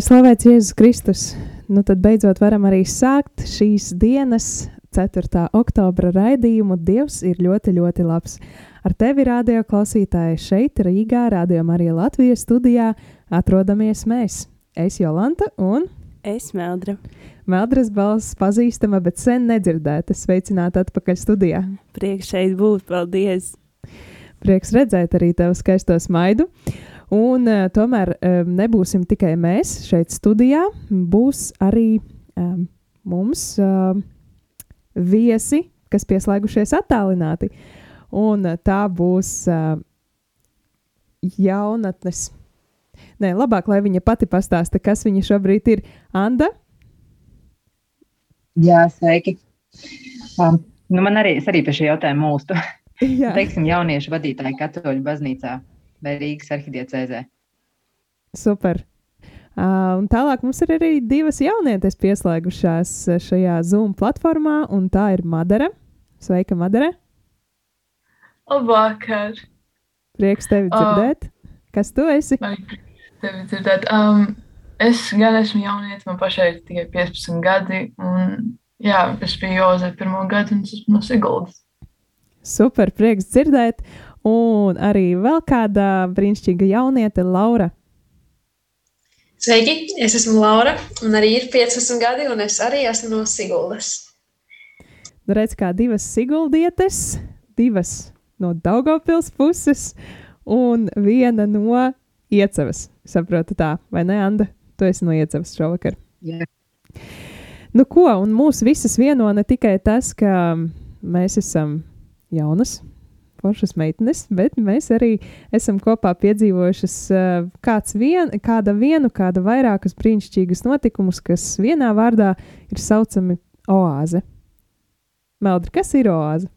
Lai slavēts Jēzus Kristus, nu tad beidzot varam arī sākt šīs dienas, 4. oktobra raidījumu. Dievs ir ļoti, ļoti labs. Ar tevi, radio klausītāji, šeit, Rīgā, Radio Marija Latvijas studijā, atrodamies mēs. Es Jolanta un Es Meldra. Meldras balss pazīstama, bet sen nedzirdēta. Sveicināta atpakaļ studijā. Prieks šeit būt, paldies! Prieks redzēt arī tevu skaisto smaidu. Un uh, tomēr um, nebūsim tikai mēs šeit studijā, būs arī um, mums uh, viesi, kas pieslēgušies attālināti. Un uh, tā būs uh, jaunatnes. Nē, labāk, lai viņa pati pastāsta, kas viņa šobrīd ir. Anda, Jā, sveiki. Um, nu man arī, arī pie šī jautājuma mūstu. Teiksim, jauniešu vadītāji katoļu baznīcā vai Rīgas arhidiecēzē. super. Uh, un tālāk mums ir arī divas jaunietes pieslēgušās uh, šajā Zoom platformā, un tā ir Madara. Sveika, Madara! Labvakar! Prieks tevi dzirdēt. Kas tu esi? Tevi dzirdēt? Um, es gan esmu jaunieci, man pašai ir tikai 15 gadi. Un, jā, es biju Joze pirmo gadu, un es esmu no Siguldas. Super, prieks dzirdēt. Un arī vēl kāda brīnišķīga jauniete, Laura. Sveiki, es esmu Laura, un arī ir 15 gadi, un es arī esmu no Siguldas. Nu, redz, kā divas siguldietes, divas no Daugavpils puses un viena no Iecevas. Saprotu tā, vai ne, Anda? Tu esi no Iecevas šovakar. Jā. Nu, ko, un mūs visas vieno ne tikai tas, ka mēs esam jaunas, foršas meitenes, bet mēs arī esam kopā piedzīvojušas uh, kāds vien, kāda vienu, kāda vairākus brīnišķīgus notikumus, kas vienā vārdā ir saucami oāze. Meldri, kas ir oāze?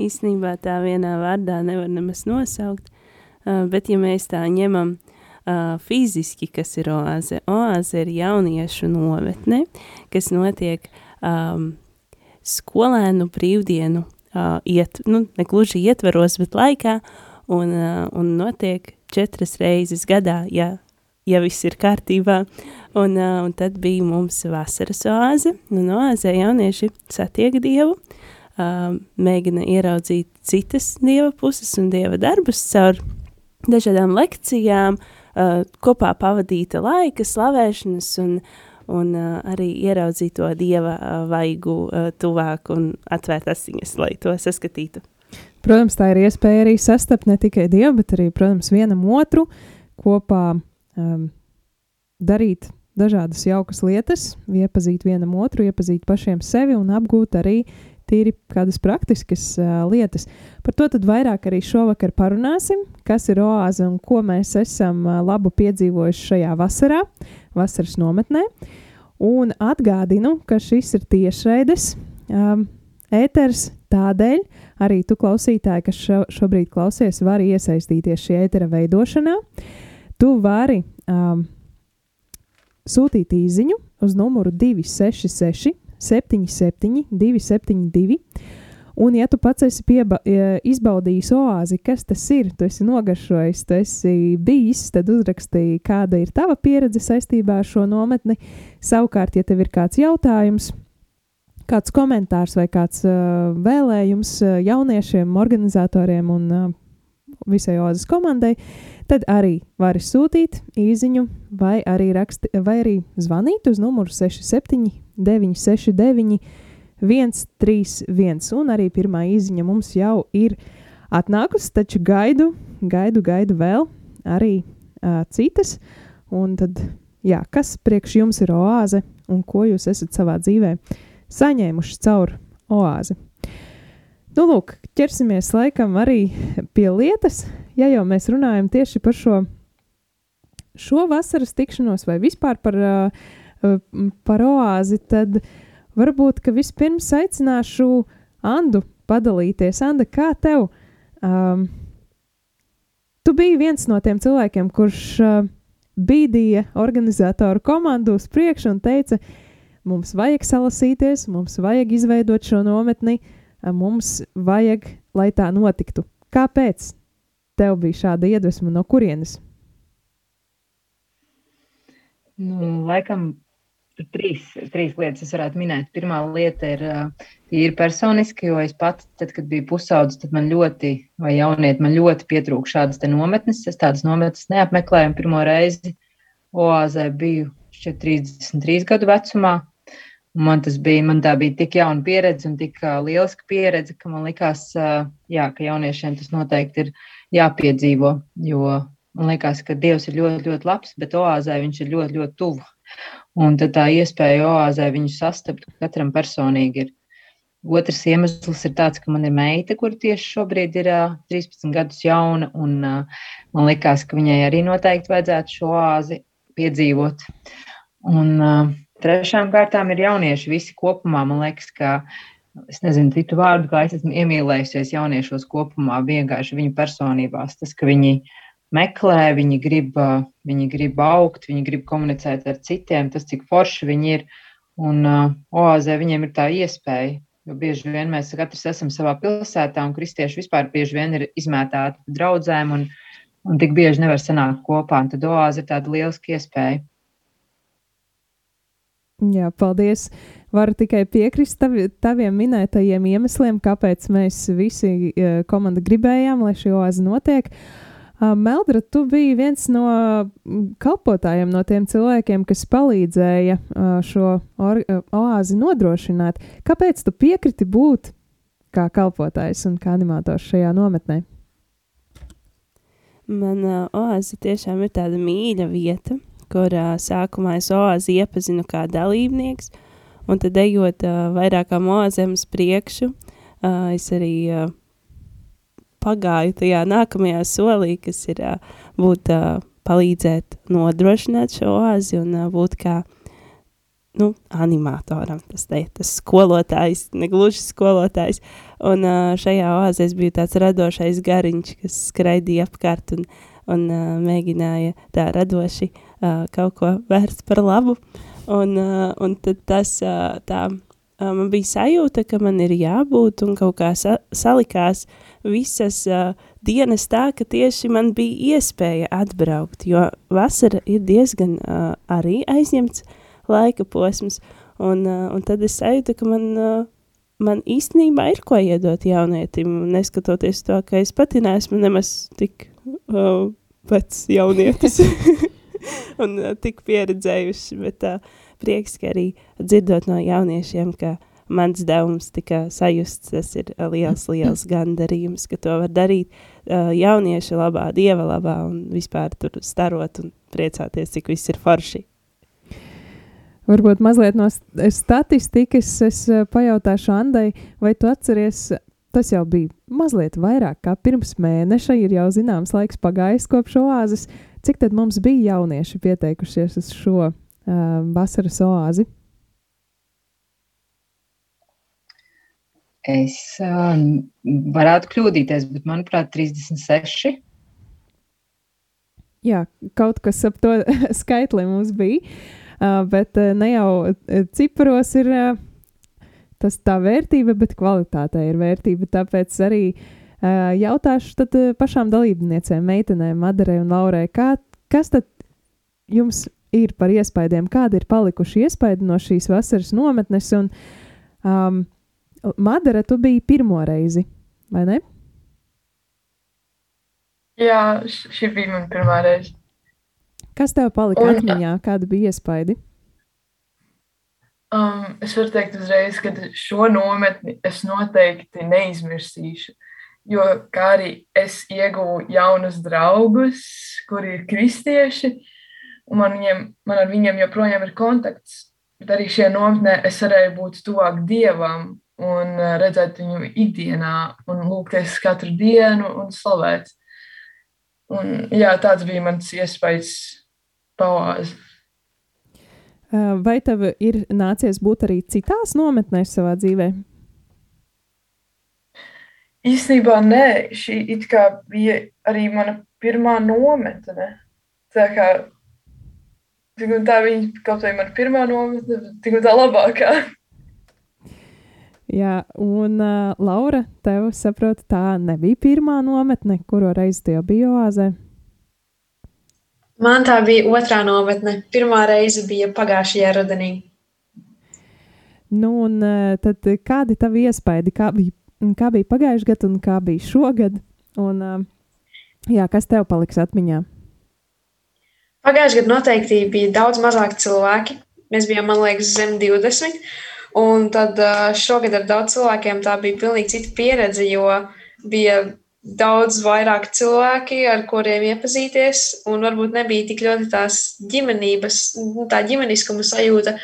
Īstenībā tā vienā vārdā nevar nemaz nosaukt, uh, bet ja mēs tā ņemam uh, fiziski, kas ir oāze, oāze ir jauniešu novetne, kas notiek um, skolēnu brīvdienu uh, iet, nu, ne gluži ietveros, bet laikā, un, uh, un notiek četras reizes gadā, ja, ja viss ir kārtībā. Un, uh, un tad bija mums vasaras oāze, un oāzē jaunieši satiek Dievu, uh, mēģina ieraudzīt citas Dieva puses un Dieva darbus caur dažādām lekcijām, uh, kopā pavadīta laika, slavēšanas un, un uh, arī ieraudzīt to Dieva uh, vaigu uh, tuvāk un atvērt asiņas, lai to saskatītu. Protams, tā ir iespēja arī sastapt ne tikai Dievu, bet arī, protams, vienam otru kopā um, darīt dažādas jaukas lietas, iepazīt vienam otru, iepazīt pašiem sevi un apgūt arī tīri kādas praktiskas uh, lietas. Par to tad vairāk arī šovakar parunāsim, kas ir oāze un ko mēs esam uh, labu piedzīvojuši šajā vasarā, vasaras nometnē. Un atgādinu, ka šis ir tiešraides um, ēters, tādēļ arī tu klausītāji, kas šo, šobrīd klausies, vari iesaistīties šī ētera veidošanā. Tu vari um, sūtīt īsiņu uz numuru 266, 77, 272. Un, ja tu pats esi pieba, e, izbaudījis oāzi, kas tas ir, tu esi nogaršojis, tu esi bijis, tad uzrakstīji, kāda ir tava pieredze saistībā ar šo nometni. Savukārt, ja tev ir kāds jautājums, kāds komentārs vai kāds uh, vēlējums uh, jauniešiem, organizatoriem un uh, visai oāzes komandai, tad arī vari sūtīt īsiņu vai arī, raksti, vai arī zvanīt uz numuru 67 969 131. Un arī pirmā īziņa mums jau ir atnākusi, taču gaidu, gaidu, gaidu vēl arī uh, citas. Un tad jā, kas priekš jums ir oāze un ko jūs esat savā dzīvē saņēmuši caur oāzi. Nu, lūk, ķersimies laikam arī pie lietas, ja jau mēs runājam tieši par šo, šo vasaras tikšanos vai vispār par, par oāzi, tad varbūt, vispirms aicināšu Andu padalīties. Anda, kā tev? Um, tu biji viens no tiem cilvēkiem, kurš uh, bīdīja organizatoru komandu uz priekšu un teica, mums vajag salasīties, mums vajag izveidot šo nometni, mums vajag, lai tā notiktu. Kāpēc tev bija šāda iedvesma no kurienes? Nu, laikam tur trīs, trīs lietas es varētu minēt. Pirmā lieta ir, ir personiski, jo es pats, tad, kad biju pusaudzis, tad man ļoti, vai jaunieti, man ļoti pietrūka šādas nometnes. Es tādas nometnes neapmeklēju pirmo reizi. Oāzē biju šķiet 33 gadu vecumā. Man tas bija, man tā bija tik jauna pieredze un tik lieliska pieredze, ka man likās, jā, ka jauniešiem tas noteikti ir jāpiedzīvo, jo man liekas, ka Dievs ir ļoti, ļoti labs, bet oāzē viņš ir ļoti, ļoti tuvu. Un tad tā iespēja oāzē viņu sastapt katram personīgi ir. Otrs iemesls ir tāds, ka man ir meita, kur tieši šobrīd ir uh, 13 gadus jauna, un uh, man liekas, ka viņai arī noteikti vajadzētu šo oāzi piedzīvot. Un uh, Trešām kārtām ir jaunieši visi kopumā. Man liekas, ka es nezinu citu vārdu, kā es esmu iemīlējusies jauniešos kopumā, vienkārši viņu personībās. Tas, ka viņi meklē, viņi grib, viņi grib augt, viņi grib komunicēt ar citiem, tas, cik forši viņi ir. Un uh, oāzē viņiem ir tā iespēja, jo bieži vien mēs katrs esam savā pilsētā, un kristieši vispār bieži vien ir izmētāti draudzēm, un, un tik bieži nevar sanākt kopā. Un tad oāze ir tāda lieliska iespēja. Jā, paldies. Varu tikai piekrist tavi, taviem minētajiem iemesliem, kāpēc mēs visi komanda gribējām, lai šī oāze notiek. Uh, Meldra, tu biji viens no kalpotājiem, no tiem cilvēkiem, kas palīdzēja uh, šo uh, oāzi nodrošināt. Kāpēc tu piekriti būt kā kalpotājs un kā animators šajā nometnē? Man uh, oāze tiešām ir tāda mīļa vieta, kur uh, sākumā es oāzi iepazinu kā dalībnieks, un tad ejot uh, vairākām oāzēm uz priekšu, uh, es arī uh, pagāju tajā nākamajā solī, kas ir uh, būt uh, palīdzēt nodrošināt šo oāzi un uh, būt kā nu, animatoram, tas te, tas skolotājs, negluži skolotājs. Un uh, šajā oāzē es biju tāds radošais gariņš, kas skraidīja apkārt un, un uh, mēģināja tā radoši uh, kaut ko vērst par labu. Un, uh, un tad tas uh, tā, uh, man bija sajūta, ka man ir jābūt un kaut kā sa salikās visas uh, dienas tā, ka tieši man bija iespēja atbraukt, jo vasara ir diezgan uh, arī aizņemts laika posms, un, uh, un tad es sajūtu, ka man, uh, man īstenībā ir ko iedot jaunietim, neskatoties to, ka es pati neesmu nemaz tik uh, vecs jaunietis. un uh, tik pieredzējuši, bet uh, prieks, ka arī dzirdot no jauniešiem, ka mans devums tika sajusts, tas ir liels, liels gandarījums, ka to var darīt uh, jaunieša labā, dieva labā un vispār tur starot un priecāties, cik viss ir forši. Varbūt mazliet no statistikas es pajautāšu Andai, vai tu atceries, tas jau bija mazliet vairāk kā pirms mēneša, ir jau zināms laiks pagājis kopš oāzes, Cik tad mums bija jaunieši pieteikušies uz šo uh, vasaras oāzi? Es varētu kļūdīties, bet manuprāt, 36. Jā, kaut kas ap to skaitli mums bija, bet ne jau ciparos ir tas tā vērtība, bet kvalitātē ir vērtība. Tāpēc arī jautāšu pašām dalībniecēm, meitenēm, Madarei un Laurai, kā, kas tad jums ir par iespaidiem, kādi ir palikuši iespaidi no šīs vasaras nometnes, un um, Madara, tu biji pirmo reizi, vai ne? Jā, šī bija mana pirmā reize. Kas tev palika un, atmiņā, kāda bija iespaidi? Um, es varu teikt uzreiz, ka šo nometni es noteikti neizmirsīšu. Jo kā arī es ieguvu jaunus draugus, kuri ir kristieši. un man, viņiem, man ar viņiem joprojām ir kontakts. Bet arī šajā nometnē es varēju būt tuvāk dievam un uh, redzēt viņu ikdienā, un lūgties katru dienu un slavēt. Un, jā, tāds bija mans iespējas pavāzi. Uh, vai tev ir nācies būt arī citās nometnēs savā dzīvē? Īstenībā nē, šī bija arī mana pirmā nometne. Tā kā tā viņa kaut vai mana pirmā nometne, tik un tā labākā. Jā, un uh, Laura, tev saprotu, tā nebija pirmā nometne, kuru reizi tie bija oāzē. Man tā bija otrā nometne. Pirmā reize bija pagājušajā rudenī. Nu, un tad kādi tavi iespaidi, kā bija, kā bija pagājušajā gadā un kā bija šogad? Un, uh, jā, kas tev paliks atmiņā? Pagājušajā gadā noteikti bija daudz mazāk cilvēki. Mēs bijām, man liekas, zem 20. Un tad šogad ar daudz cilvēkiem tā bija pilnīgi cita pieredze, jo bija daudz vairāk cilvēki, ar kuriem iepazīties, un varbūt nebija tik ļoti tās ģimenības, nu, tā ģimeniskuma sajūta,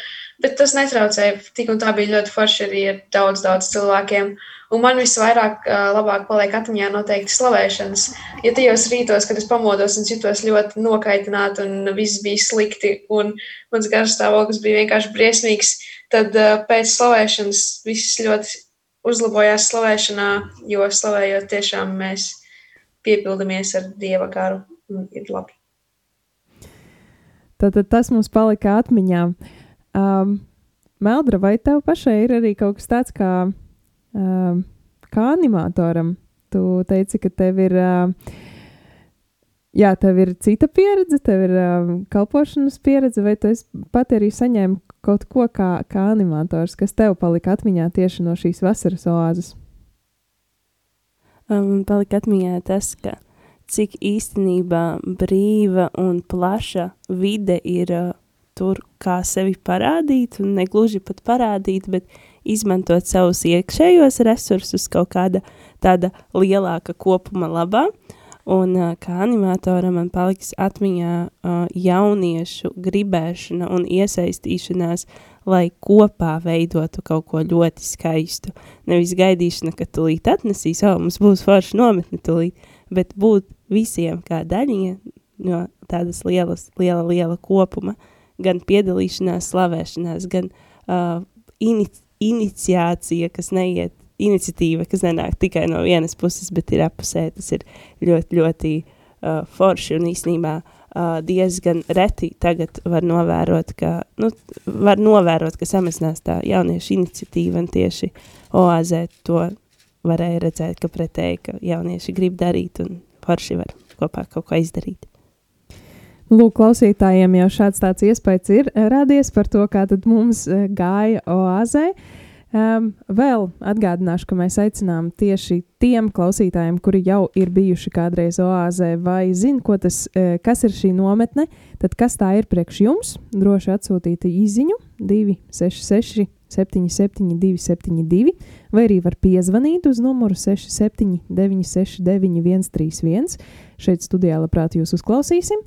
bet tas netraucēja. Tik un tā bija ļoti forši arī ar daudz, daudz cilvēkiem. Un man visvairāk labāk paliek atmiņā noteikti slavēšanas. Ja tajos rītos, kad es pamodos un jutos ļoti nokaitināta un viss bija slikti un mans garstāvoklis bija vienkārši briesmīgs, tad uh, pēc slavēšanas viss ļoti uzlabojās slavēšanā, jo slavējot tiešām mēs piepildamies ar Dieva garu un ir labi. Tad tas mums palika atmiņā. Um, Meldra, vai tev pašai ir arī kaut kas tāds kā, um, kā animatoram? Tu teici, ka tev ir, uh, jā, tev ir cita pieredze, tev ir um, kalpošanas pieredze, vai tu pati arī saņēmi kaut ko kā, kā animators, kas tev palika atmiņā tieši no šīs vasaras oāzes? Man um, palika atmiņā tas, ka cik īstenībā brīva un plaša vide ir uh, tur, kā sevi parādīt, un ne gluži pat parādīt, bet izmantot savus iekšējos resursus kaut kāda tāda lielāka kopuma labā. Un uh, kā animatoram man paliks atmiņā uh, jauniešu gribēšana un iesaistīšanās, lai kopā veidotu kaut ko ļoti skaistu. Nevis gaidīšana, ka tulīt atnesīs, o, mums būs forši nometni tulīt, bet būt visiem kā daļiņa no tādas lielas, liela, liela kopuma, gan piedalīšanās, slavēšanās, gan uh, inici iniciācija, kas neiet iniciatīva, kas nenāk tikai no vienas puses, bet ir apusē. Tas ir ļoti, ļoti uh, forši un īstenībā uh, diezgan reti tagad var novērot, ka, nu, var novērot, ka samazinās tā jauniešu iniciatīva un tieši oāzē to varēja redzēt, ka pretēji, ka jaunieši grib darīt un forši var kopā kaut ko izdarīt. Lūk, klausītājiem jau šāds tāds iespējas ir radies par to, kā tad mums gāja oāzē. Uh, Um, vēl atgādināšu, ka mēs aicinām tieši tiem klausītājiem, kuri jau ir bijuši kādreiz oāzē, vai zina, tas, e, kas ir šī nometne, tad kas tā ir priekš jums. Droši atsūtīt īsiņu 266, 77, 272, vai arī var piezvanīt uz numuru 67, 969, 131. Šeit studijā labprāt jūs uzklausīsim,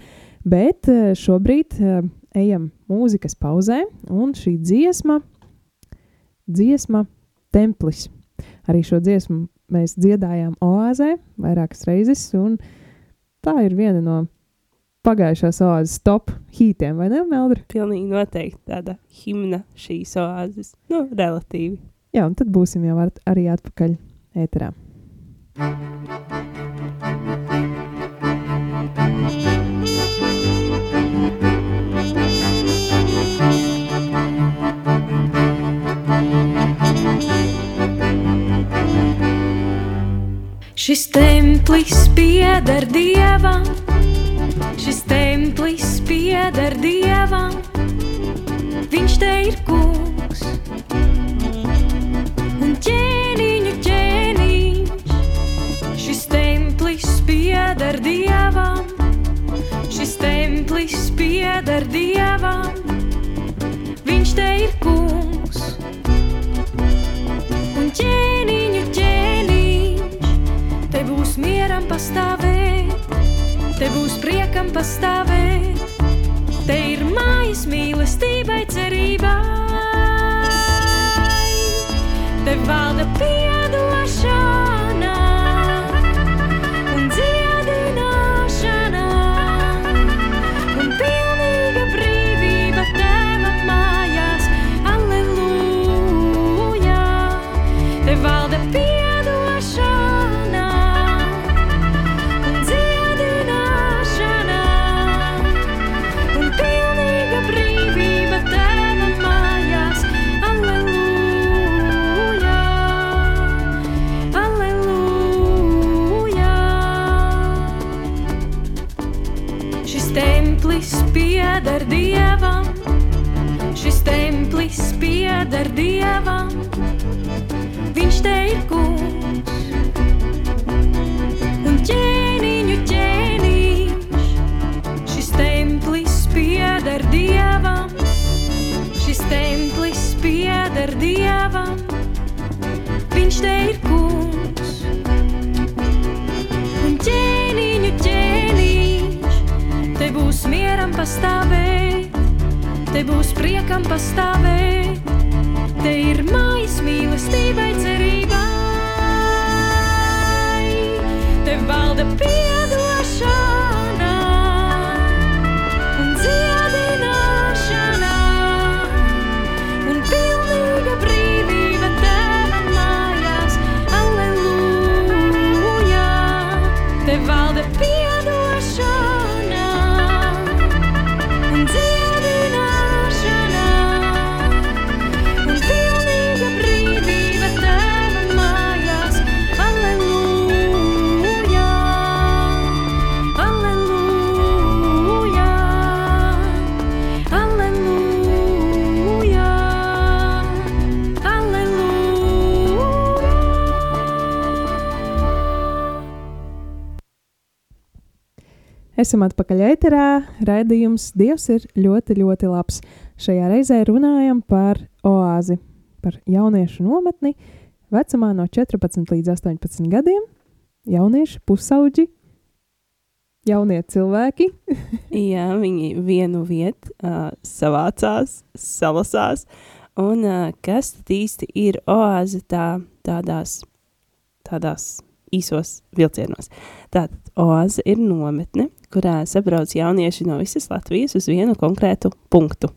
bet e, šobrīd e, ejam mūzikas pauzē, un šī dziesma dziesma Templis. Arī šo dziesmu mēs dziedājām oāzē vairākas reizes, un tā ir viena no pagājušās oāzes top hītiem, vai ne, Meldri? Pilnīgi noteikti tāda himna šīs oāzes, nu, relatīvi. Jā, un tad būsim jau ar, arī atpakaļ ēterā. Šis templis pieder dievam, šis templis pieder dievam, viņš te ir kungs. Un ķēniņu ķēniņš, šis templis pieder dievam, šis templis pieder dievam, viņš te ir kungs. Mieram pastāvēt, te būs priekam pastāvēt, te ir mājas mīlestībai, cerībai. Te valda piedošana Dievam, Viņš te ir kungs. Un ķēniņu ķēniņš, te būs mieram pastāvēt, te būs priekam pastāvēt, te ir mājas mīlestībai cerībai, te valda piedošana Esam atpakaļ ēterā. Raidījums Dievs ir ļoti, ļoti labs. Šajā reizē runājam par oāzi, par jauniešu nometni vecumā no 14 līdz 18 gadiem. Jaunieši, pusauģi, jaunie cilvēki. Jā, viņi vienu vietu uh, savācās, salasās. Un uh, kas tad īsti ir oāze tā, tādās, tādās īsos vilcienos? Tātad oāze ir nometne, kurā sabrauc jaunieši no visas Latvijas uz vienu konkrētu punktu.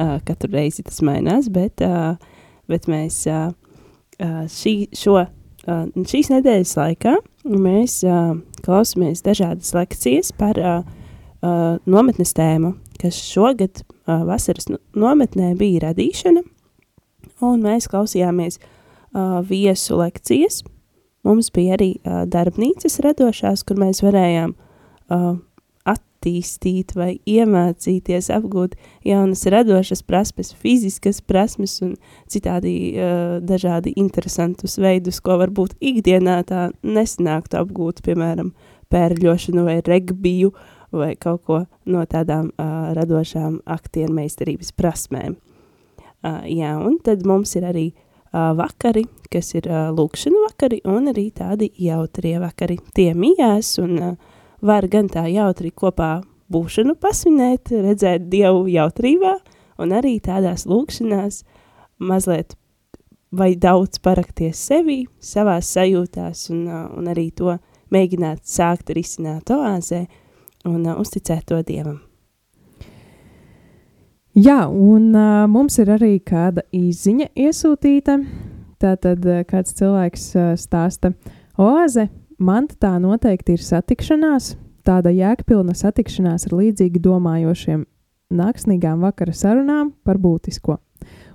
Uh, katru reizi tas mainās, bet, uh, bet mēs uh, šī, šo, uh, šīs nedēļas laikā mēs uh, klausāmies dažādas lekcijas par uh, uh, nometnes tēmu, kas šogad uh, vasaras no- nometnē bija radīšana, un mēs klausījāmies uh, viesu lekcijas. Mums bija arī uh, darbnīcas radošās, kur mēs varējām uh, attīstīt vai iemācīties, apgūt jaunas radošas prasmes, fiziskas prasmes un citādi uh, dažādi interesantus veidus, ko varbūt ikdienā tā nesanāktu apgūt, piemēram, pērļošanu vai regbiju vai kaut ko no tādām uh, radošām aktieru meistarības prasmēm. Uh, jā, un tad mums ir arī uh, vakari, kas ir lūkšana vakari, un arī tādi jautrie vakari. Tie mijās, un var gan tā jautri kopā būšanu pasvinēt, redzēt Dievu jautrībā, un arī tādās lūkšanās mazliet vai daudz parakties sevi, savās sajūtās, un, un arī to mēģināt sākt risināt oāzē un uzticēt to Dievam. Jā, un uh, mums ir arī kāda īziņa iesūtīta. Tātad kāds cilvēks uh, stāsta, oāze, man tā noteikti ir satikšanās, tāda jēgpilna satikšanās ar līdzīgi domājošiem, nāksnīgām vakara sarunām par būtisko.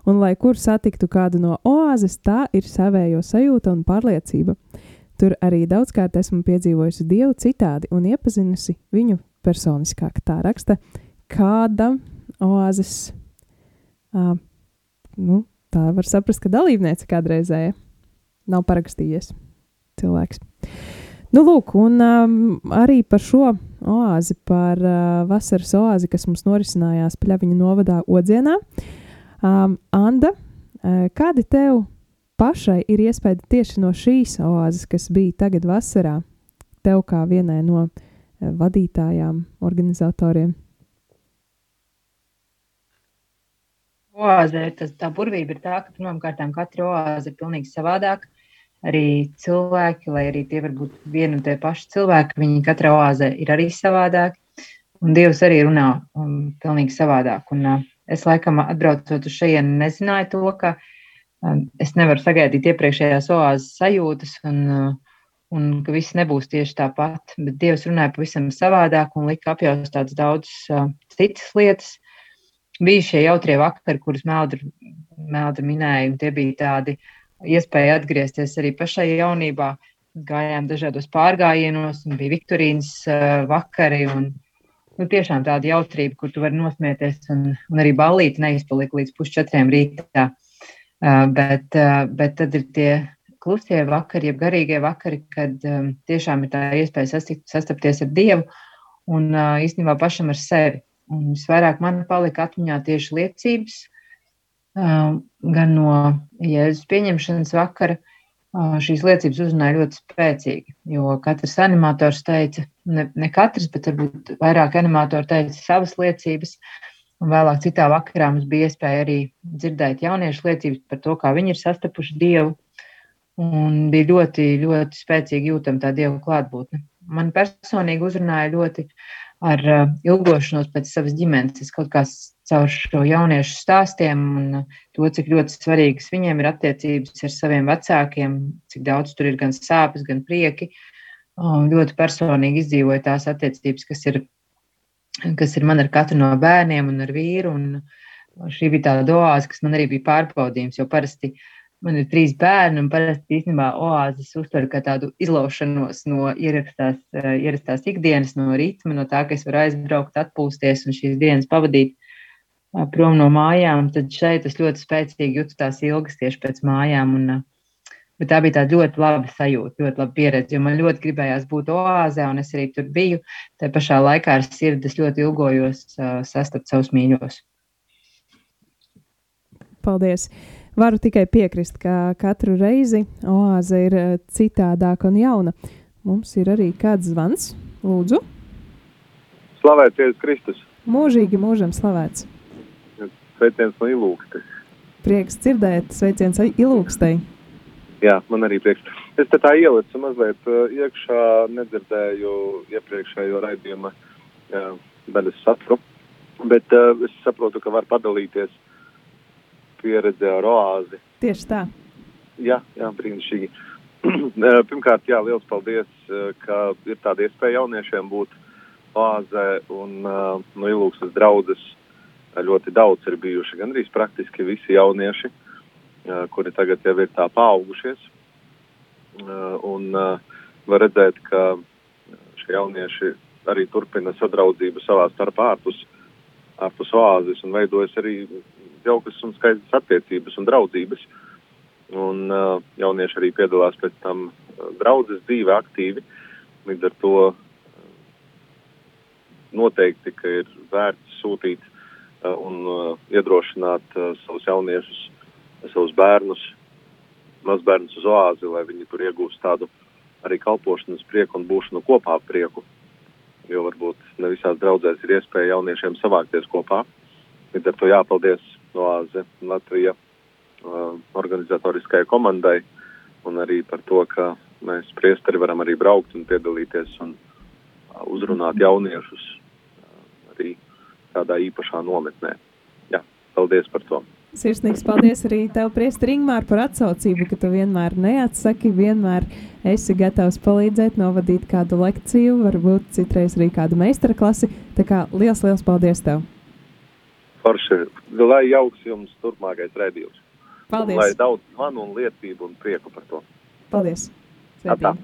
Un, lai kur satiktu kādu no oāzes, tā ir savējo sajūta un pārliecība. Tur arī daudzkārt esmu piedzīvojusi Dievu citādi un iepazinusi viņu personiskāk. Tā raksta kāda oāzes. Uh, nu, tā var saprast, ka dalībniece kādreizēja nav parakstījies cilvēks. Nu, lūk, un um, arī par šo oāzi, par uh, vasaras oāzi, kas mums norisinājās Pļaviņa novadā Odzienā. Um, Anda, uh, kādi tev pašai ir iespēja tieši no šīs oāzes, kas bija tagad vasarā, tev kā vienai no uh, vadītājām, organizatoriem? Oāze, tas, tā burvība ir tā, ka pirmkārt katra oāze ir pilnīgi savādāka. Arī cilvēki, lai arī tie var būt vieni un tie paši cilvēki, viņi katrā oāzē ir arī savādāki. Un Dievs arī runā um, pilnīgi savādāk. Un, uh, es laikam atbraucot uz šejienu, nezināju to, ka um, es nevaru sagaidīt iepriekšējās oāzes sajūtas. Un, uh, un ka viss nebūs tieši tāpat. Bet Dievs runāja pavisam savādāk un lika apjaust tādas daudzas uh, citas lietas. Bija šie jautrie vakari, kurus Meldra, Meldra minēja, un tie bija tādi iespēja atgriezties arī pašai jaunībā. Gājām dažādos pārgājienos, un bija Viktorīnas uh, vakari. Un, nu, tiešām tāda jautrība, kur tu vari nosmieties, un, un arī ballīti neizpalika līdz pusčetriem rītā. Uh, bet, uh, bet tad ir tie klusie vakari, jeb garīgie vakari, kad um, tiešām ir tā iespēja sastikt, sastapties ar Dievu un uh, īstenībā pašam ar sevi. Un visvairāk man palika atmiņā tieši liecības, uh, gan no Jēzus pieņemšanas vakara. Uh, šīs liecības uzrunāja ļoti spēcīgi, jo katrs animators teica, ne, ne katrs, bet varbūt vairāk animatori teica savas liecības. Un vēlāk citā vakarā mums bija iespēja arī dzirdēt jauniešu liecības par to, kā viņi ir sastapuši Dievu, Un bija ļoti, ļoti spēcīgi jūtama tā dieva klātbūtne. Man personīgi uzrunāja ļoti ar uh, ilgošanos pēc savas ģimenes. Es kaut kā caur šo jauniešu stāstiem un uh, to, cik ļoti svarīgas viņiem ir attiecības ar saviem vecākiem, cik daudz tur ir gan sāpes, gan prieki. Un ļoti personīgi izdzīvoju tās attiecības, kas ir, kas ir man ar katru no bērniem un ar vīru. Un šī bija tā oāze, kas man arī bija pārbaudījums, jo parasti uh, Man ir trīs bērni, un parasti īstenībā oāzes uztver kā tādu izlaušanos no ierastās, uh, ierastās ikdienas, no ritma, no tā, ka es varu aizbraukt, atpūsties un šīs dienas pavadīt uh, prom no mājām. Tad šeit es ļoti spēcīgi jūtu tās ilgas tieši pēc mājām. Un, uh, bet tā bija tāda ļoti laba sajūta, ļoti laba pieredze, jo man ļoti gribējās būt oāzē, un es arī tur biju. Tā pašā laikā ar sirdi ļoti ilgojos uh, sastapt savus mīļos. Paldies! Varu tikai piekrist, ka katru reizi oāze ir eh, citādāka un jauna. Mums ir arī kāds zvans. Lūdzu, Slavēts Jēzus Kristus. mūžīgi mūžam slavēts. Sveiciens no Ilūkstes. Prieks dzirdēt, sveiciens ilūkstei. Jā, man arī prieks. Es te tā ielicu mazliet uh, iekšā, nedzirdēju iepriekšējo raidījuma uh, daļas saturu, bet uh, es saprotu, ka var padalīties pieredze ar oāzi. Tieši tā. Jā, jā brīnišķīgi. Eh, Pirmkārt, jā, liels paldies, eh, ka ir tāda iespēja jauniešiem būt oāzē un uh, no Ilūkstas draudzes eh, ļoti daudz ir bijuši, gandrīz praktiski visi jaunieši, uh, kuri tagad jau ir tā paaugušies. Un var redzēt, ka šie jaunieši arī turpina sadraudzību savā starpā ārpus, ārpus oāzes un veidojas arī jaukas un skaistas attiecības un draudzības. Un uh, jaunieši arī piedalās pēc tam uh, draudzes dzīve aktīvi. Līdz ar to uh, noteikti, ka ir vērts sūtīt uh, un uh, iedrošināt uh, savus jauniešus, savus bērnus, mazbērnus uz oāzi, lai viņi tur iegūst tādu arī kalpošanas prieku un būšanu kopā prieku. Jo varbūt ne visās draudzēs ir iespēja jauniešiem savākties kopā. Līdz ar to jāpaldies Oāze Latvija uh, organizatoriskajai komandai un arī par to, ka mēs priesteri varam arī braukt un piedalīties un uh, uzrunāt jauniešus uh, arī tādā īpašā nometnē. Jā, paldies par to. Sirsnīgs paldies arī tev, Priester Ingmār, par atsaucību, ka tu vienmēr neatsaki, vienmēr esi gatavs palīdzēt, novadīt kādu lekciju, varbūt citreiz arī kādu meistara klasi. Tā kā liels, liels paldies tev! Forši, lai jauks jums turpmākais redzījums. Paldies! Lai daudz zvanu un liecību un prieku par to. Paldies! Atā.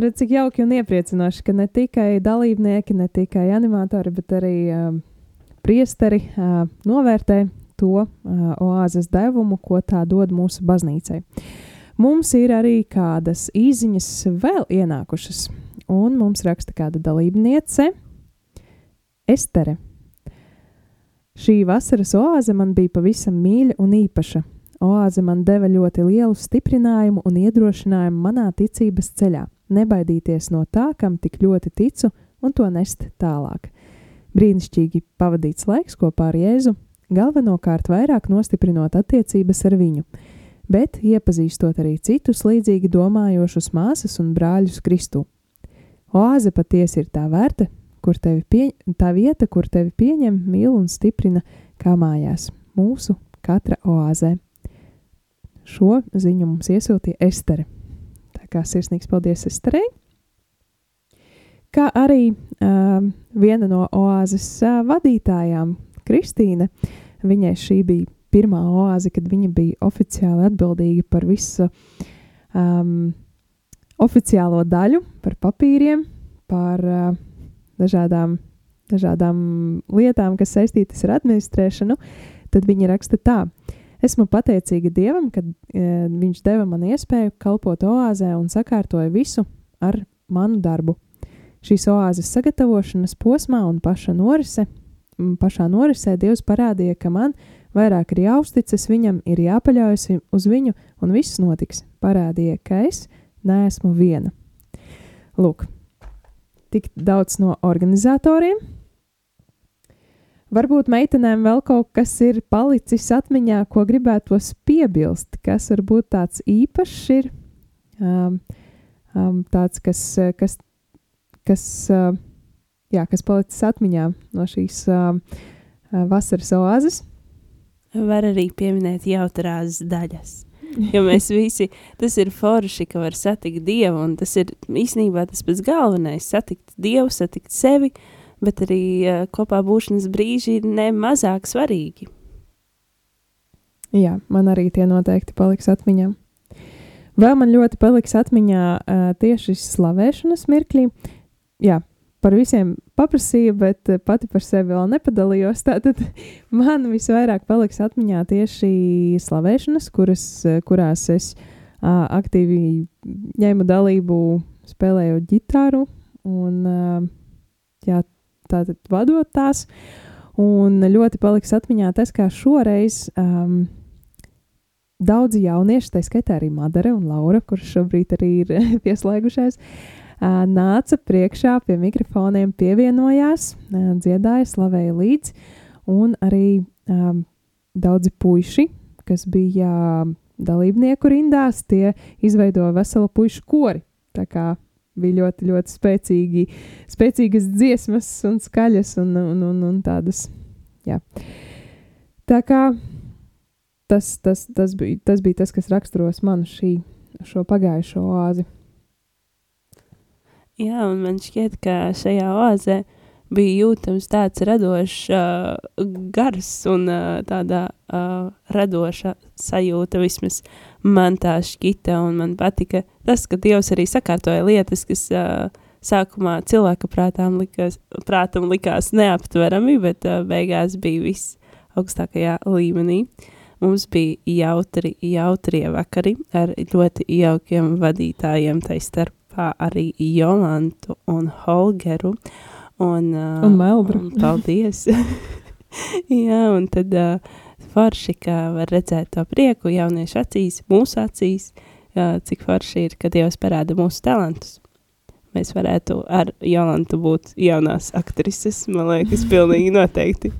Redz, cik jauki un iepriecinoši, ka ne tikai dalībnieki, ne tikai animatori, bet arī uh, priesteri uh, novērtē to uh, oāzes devumu, ko tā dod mūsu baznīcai. Mums ir arī kādas īsiņas vēl ienākušas, un mums raksta kāda dalībniece, Estere. Šī vasaras oāze man bija pavisam mīļa un īpaša. Oāze man deva ļoti lielu stiprinājumu un iedrošinājumu manā ticības ceļā, nebaidīties no tā, kam tik ļoti ticu, un to nest tālāk. Brīnišķīgi pavadīts laiks kopā ar Jēzu, galvenokārt vairāk nostiprinot attiecības ar viņu, bet iepazīstot arī citus līdzīgi domājošus māsas un brāļus Kristū. Oāze patiesi ir tā vērta, kur tevi pie, tā vieta, kur tevi pieņem, mīl un stiprina kā mājās, mūsu katra oāzē. Šo ziņu mums iesūtīja Estere. Tā kā sirsnīgs paldies Esterei. Kā arī uh, viena no oāzes uh, vadītājām, Kristīne, viņai šī bija pirmā oāze, kad viņa bija oficiāli atbildīga par visu um, oficiālo daļu, par papīriem, par uh, dažādām, dažādām lietām, kas saistītas ar administrēšanu, tad viņa raksta tā. Esmu pateicīga Dievam, ka e, Viņš deva man iespēju kalpot oāzē un sakārtoja visu ar manu darbu. Šīs oāzes sagatavošanas posmā un paša norise, pašā norisē Dievs parādīja, ka man vairāk ir jāuzticas viņam, ir jāpaļaujas uz viņu, un viss notiks. Parādīja, ka es neesmu viena. Lūk, tik daudz no organizatoriem. Varbūt meitenēm vēl kaut kas ir palicis atmiņā, ko gribētos piebilst, kas varbūt tāds īpašs ir, um, um, tāds, kas, kas, kas, uh, jā, kas palicis atmiņā no šīs uh, vasaras oāzes. Var arī pieminēt jautrās daļas. Jo mēs visi, tas ir forši, ka var satikt Dievu, un tas ir īstenībā tas pats galvenais - satikt Dievu, satikt sevi, bet arī uh, kopā būšanas brīži ir nemazāk svarīgi. Jā, man arī tie noteikti paliks atmiņā. Vēl man ļoti paliks atmiņā uh, tieši slavēšanas mirkļi. Jā, par visiem paprasīju, bet uh, pati par sevi vēl nepadalījos. Tātad man visvairāk paliks atmiņā tieši slavēšanas, kuras, uh, kurās es uh, aktīvi ņēmu dalību, spēlējot ģitāru un uh, jā, tātad vadot tās. Un ļoti paliks atmiņā tas, kā šoreiz um, daudzi jaunieši, tā skaitā arī Madara un Laura, kurš šobrīd arī ir pieslēgušies, uh, nāca priekšā pie mikrofoniem, pievienojās, dziedāja, slavēja līdzi, un arī daudzi puiši, kas bija dalībnieku rindās, tie izveidoja veselu puišu kori. Tā kā bija ļoti, ļoti spēcīgi, spēcīgas dziesmas un skaļas un, un, un, un tādas. Jā. Tā kā tas, tas, tas, bija, tas bija tas, kas raksturos manu šī, šo pagājušo oāzi. Jā, un man šķiet, ka šajā oāzē bija jūtams tāds radošs uh, gars un uh, tāda uh, radoša sajūta vismaz man tā šķita, un man patika tas, ka Dievs arī sakārtoja lietas, kas uh, sākumā cilvēka prātām likās, prātam likās neaptverami, bet uh, beigās bija viss augstākajā līmenī. Mums bija jautri, jautrie vakari ar ļoti jaukiem vadītājiem, tai starpā arī Jolantu un Holgeru. Un, uh, Un Melbru. un Paldies! Jā, un tad uh, forši, ka var redzēt to prieku jauniešu acīs, mūsu acīs, uh, cik forši ir, kad Dievs parāda mūsu talantus. Mēs varētu ar Jolantu būt jaunās aktrises, man liekas, pilnīgi noteikti.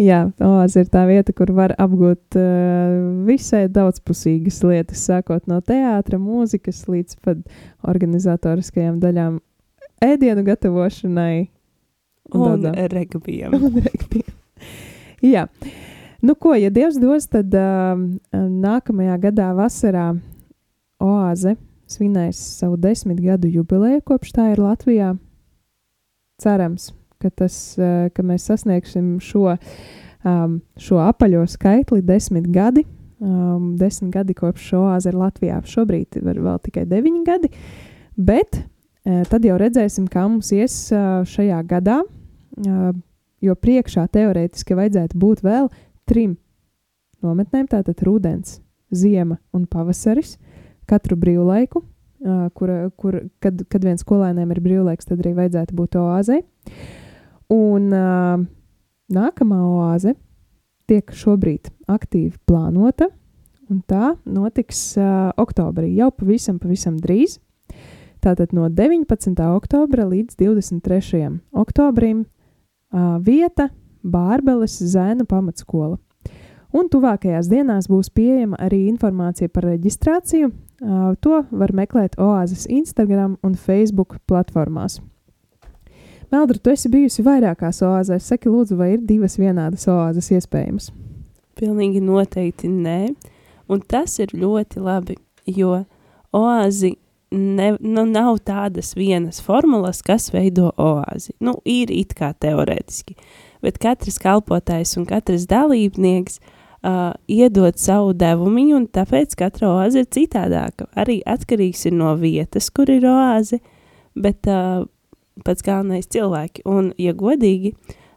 Jā, oāze ir tā vieta, kur var apgūt uh, visai daudzpusīgas lietas, sākot no teātra, mūzikas līdz pat organizatoriskajām daļām, ēdienu gatavošanai Un tādām. regbijam. un regbijam. Jā, nu ko, ja Dievs dos, tad uh, nākamajā gadā vasarā oāze svinēs savu desmit gadu jubileju, kopš tā ir Latvijā. Cerams, ka, tas, ka mēs sasniegsim šo, šo apaļo skaitli desmit gadi. Um, desmit gadi kopš šo oāze ir Latvijā. Šobrīd ir vēl tikai deviņi gadi, bet tad jau redzēsim, kā mums ies šajā gadā. Jo priekšā teorētiski vajadzētu būt vēl trim nometnēm, tātad rudens, ziema un pavasaris, katru brīvlaiku, kur, kur, kad, kad viens skolēniem ir brīvlaiks, tad arī vajadzētu būt oāzei. Un uh, nākamā oāze tiek šobrīd aktīvi plānota, un tā notiks uh, oktobrī, jau pavisam, pavisam drīz. Tātad no 19. oktobra līdz 23. oktobrim uh, vieta Bārbeles Zēnu pamatskola. Un tuvākajās dienās būs pieejama arī informācija par reģistrāciju. Uh, to var meklēt Oāzes Instagram un Facebook platformās. Meldra, tu esi bijusi vairākās oāzēs. Saki, lūdzu, vai ir divas vienādas oāzes iespējamas? Pilnīgi noteikti nē. Un tas ir ļoti labi, jo oāzi ne, nu, nav tādas vienas formulas, kas veido oāzi. Nu, ir it kā teorētiski, bet katrs kalpotājs un katrs dalībnieks uh, iedod savu devumiņu, un tāpēc katra oāze ir citādāka. Arī atkarīgs ir no vietas, kur ir oāze, bet uh, pats galvenais cilvēki. Un, ja godīgi,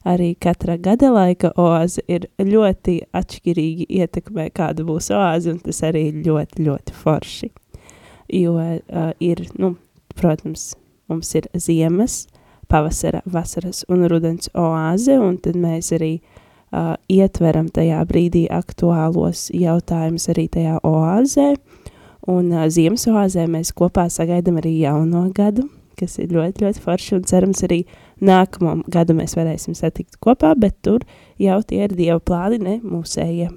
arī katra gada laika oāze ir ļoti atšķirīgi ietekmē, kāda būs oāze, un tas arī ļoti, ļoti forši. Jo uh, ir, nu, protams, mums ir ziemas, pavasara, vasaras un rudens oāze, un tad mēs arī uh, ietveram tajā brīdī aktuālos jautājumus arī tajā oāzē, un uh, ziemas oāzē mēs kopā sagaidām arī jauno gadu, kas ir ļoti, ļoti forši, un cerams arī nākamo gadu mēs varēsim satikt kopā, bet tur jau tie ir Dieva plāni, ne mūsējie.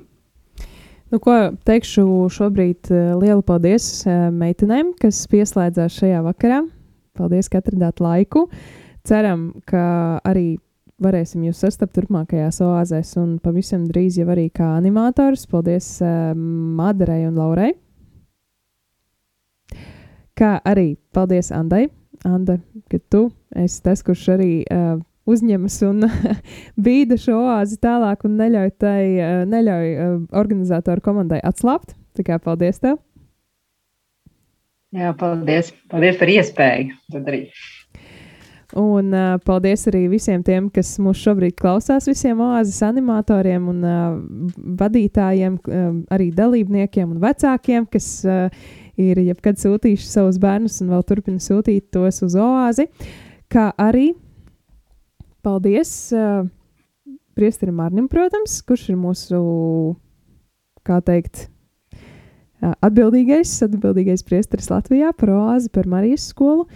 Nu, ko teikšu šobrīd eh, lielu paldies eh, meitenēm, kas pieslēdzās šajā vakarā. Paldies, ka atradāt laiku. Ceram, ka arī varēsim jūs sastapt turpmākajās oāzēs un pavisam drīz jau arī kā animators. Paldies uh, Madarai un Laurai. Kā arī paldies Andai. Anda, ka tu esi tas, kurš arī uh, uzņemas un bīda šo oāzi tālāk un neļauj, tai, uh, neļauj uh, organizatoru komandai atslābt. Tā kā paldies tev! Jā, paldies. Paldies par iespēju. Tad arī. Un uh, paldies arī visiem tiem, kas mūs šobrīd klausās, visiem oāzes animatoriem un uh, vadītājiem, uh, arī dalībniekiem un vecākiem, kas uh, ir jebkad sūtījuši savus bērnus un vēl turpina sūtīt tos uz oāzi. Kā arī paldies uh, Priesterim Arnim, protams, kurš ir mūsu, kā teikt, uh, atbildīgais, atbildīgais priesteris Latvijā par oāzi, par Marijas skolu.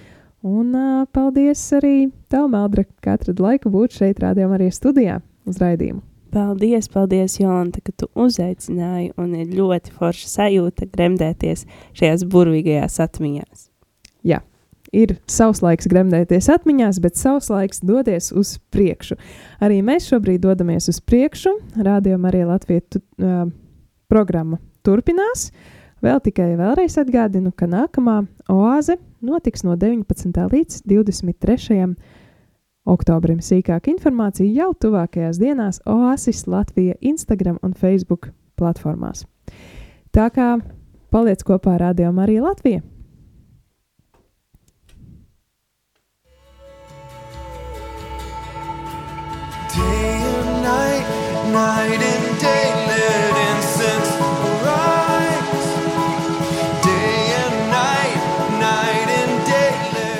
Un uh, paldies arī tev, Meldra, ka atradi laiku būt šeit, rādījumā arī studijā uz raidījumu. Paldies, paldies, Jolanta, ka tu uzaicināji, un ir ļoti forša sajūta gremdēties šajās burvīgajās atmiņās. Jā, ir savs laiks gremdēties atmiņās, bet savs laiks doties uz priekšu. Arī mēs šobrīd dodamies uz priekšu. Rādījumā arī Latvijas uh, programma turpinās. Vēl tikai vēlreiz atgādinu, ka nākamā oāze notiks no 19. līdz 23. Oktobrim. Sīkāka informācija jau tuvākajās dienās Oasis Latvija Instagram un Facebook platformās. Tā kā paliec kopā ar Radio Mariju Latviju! Day and night, night and day,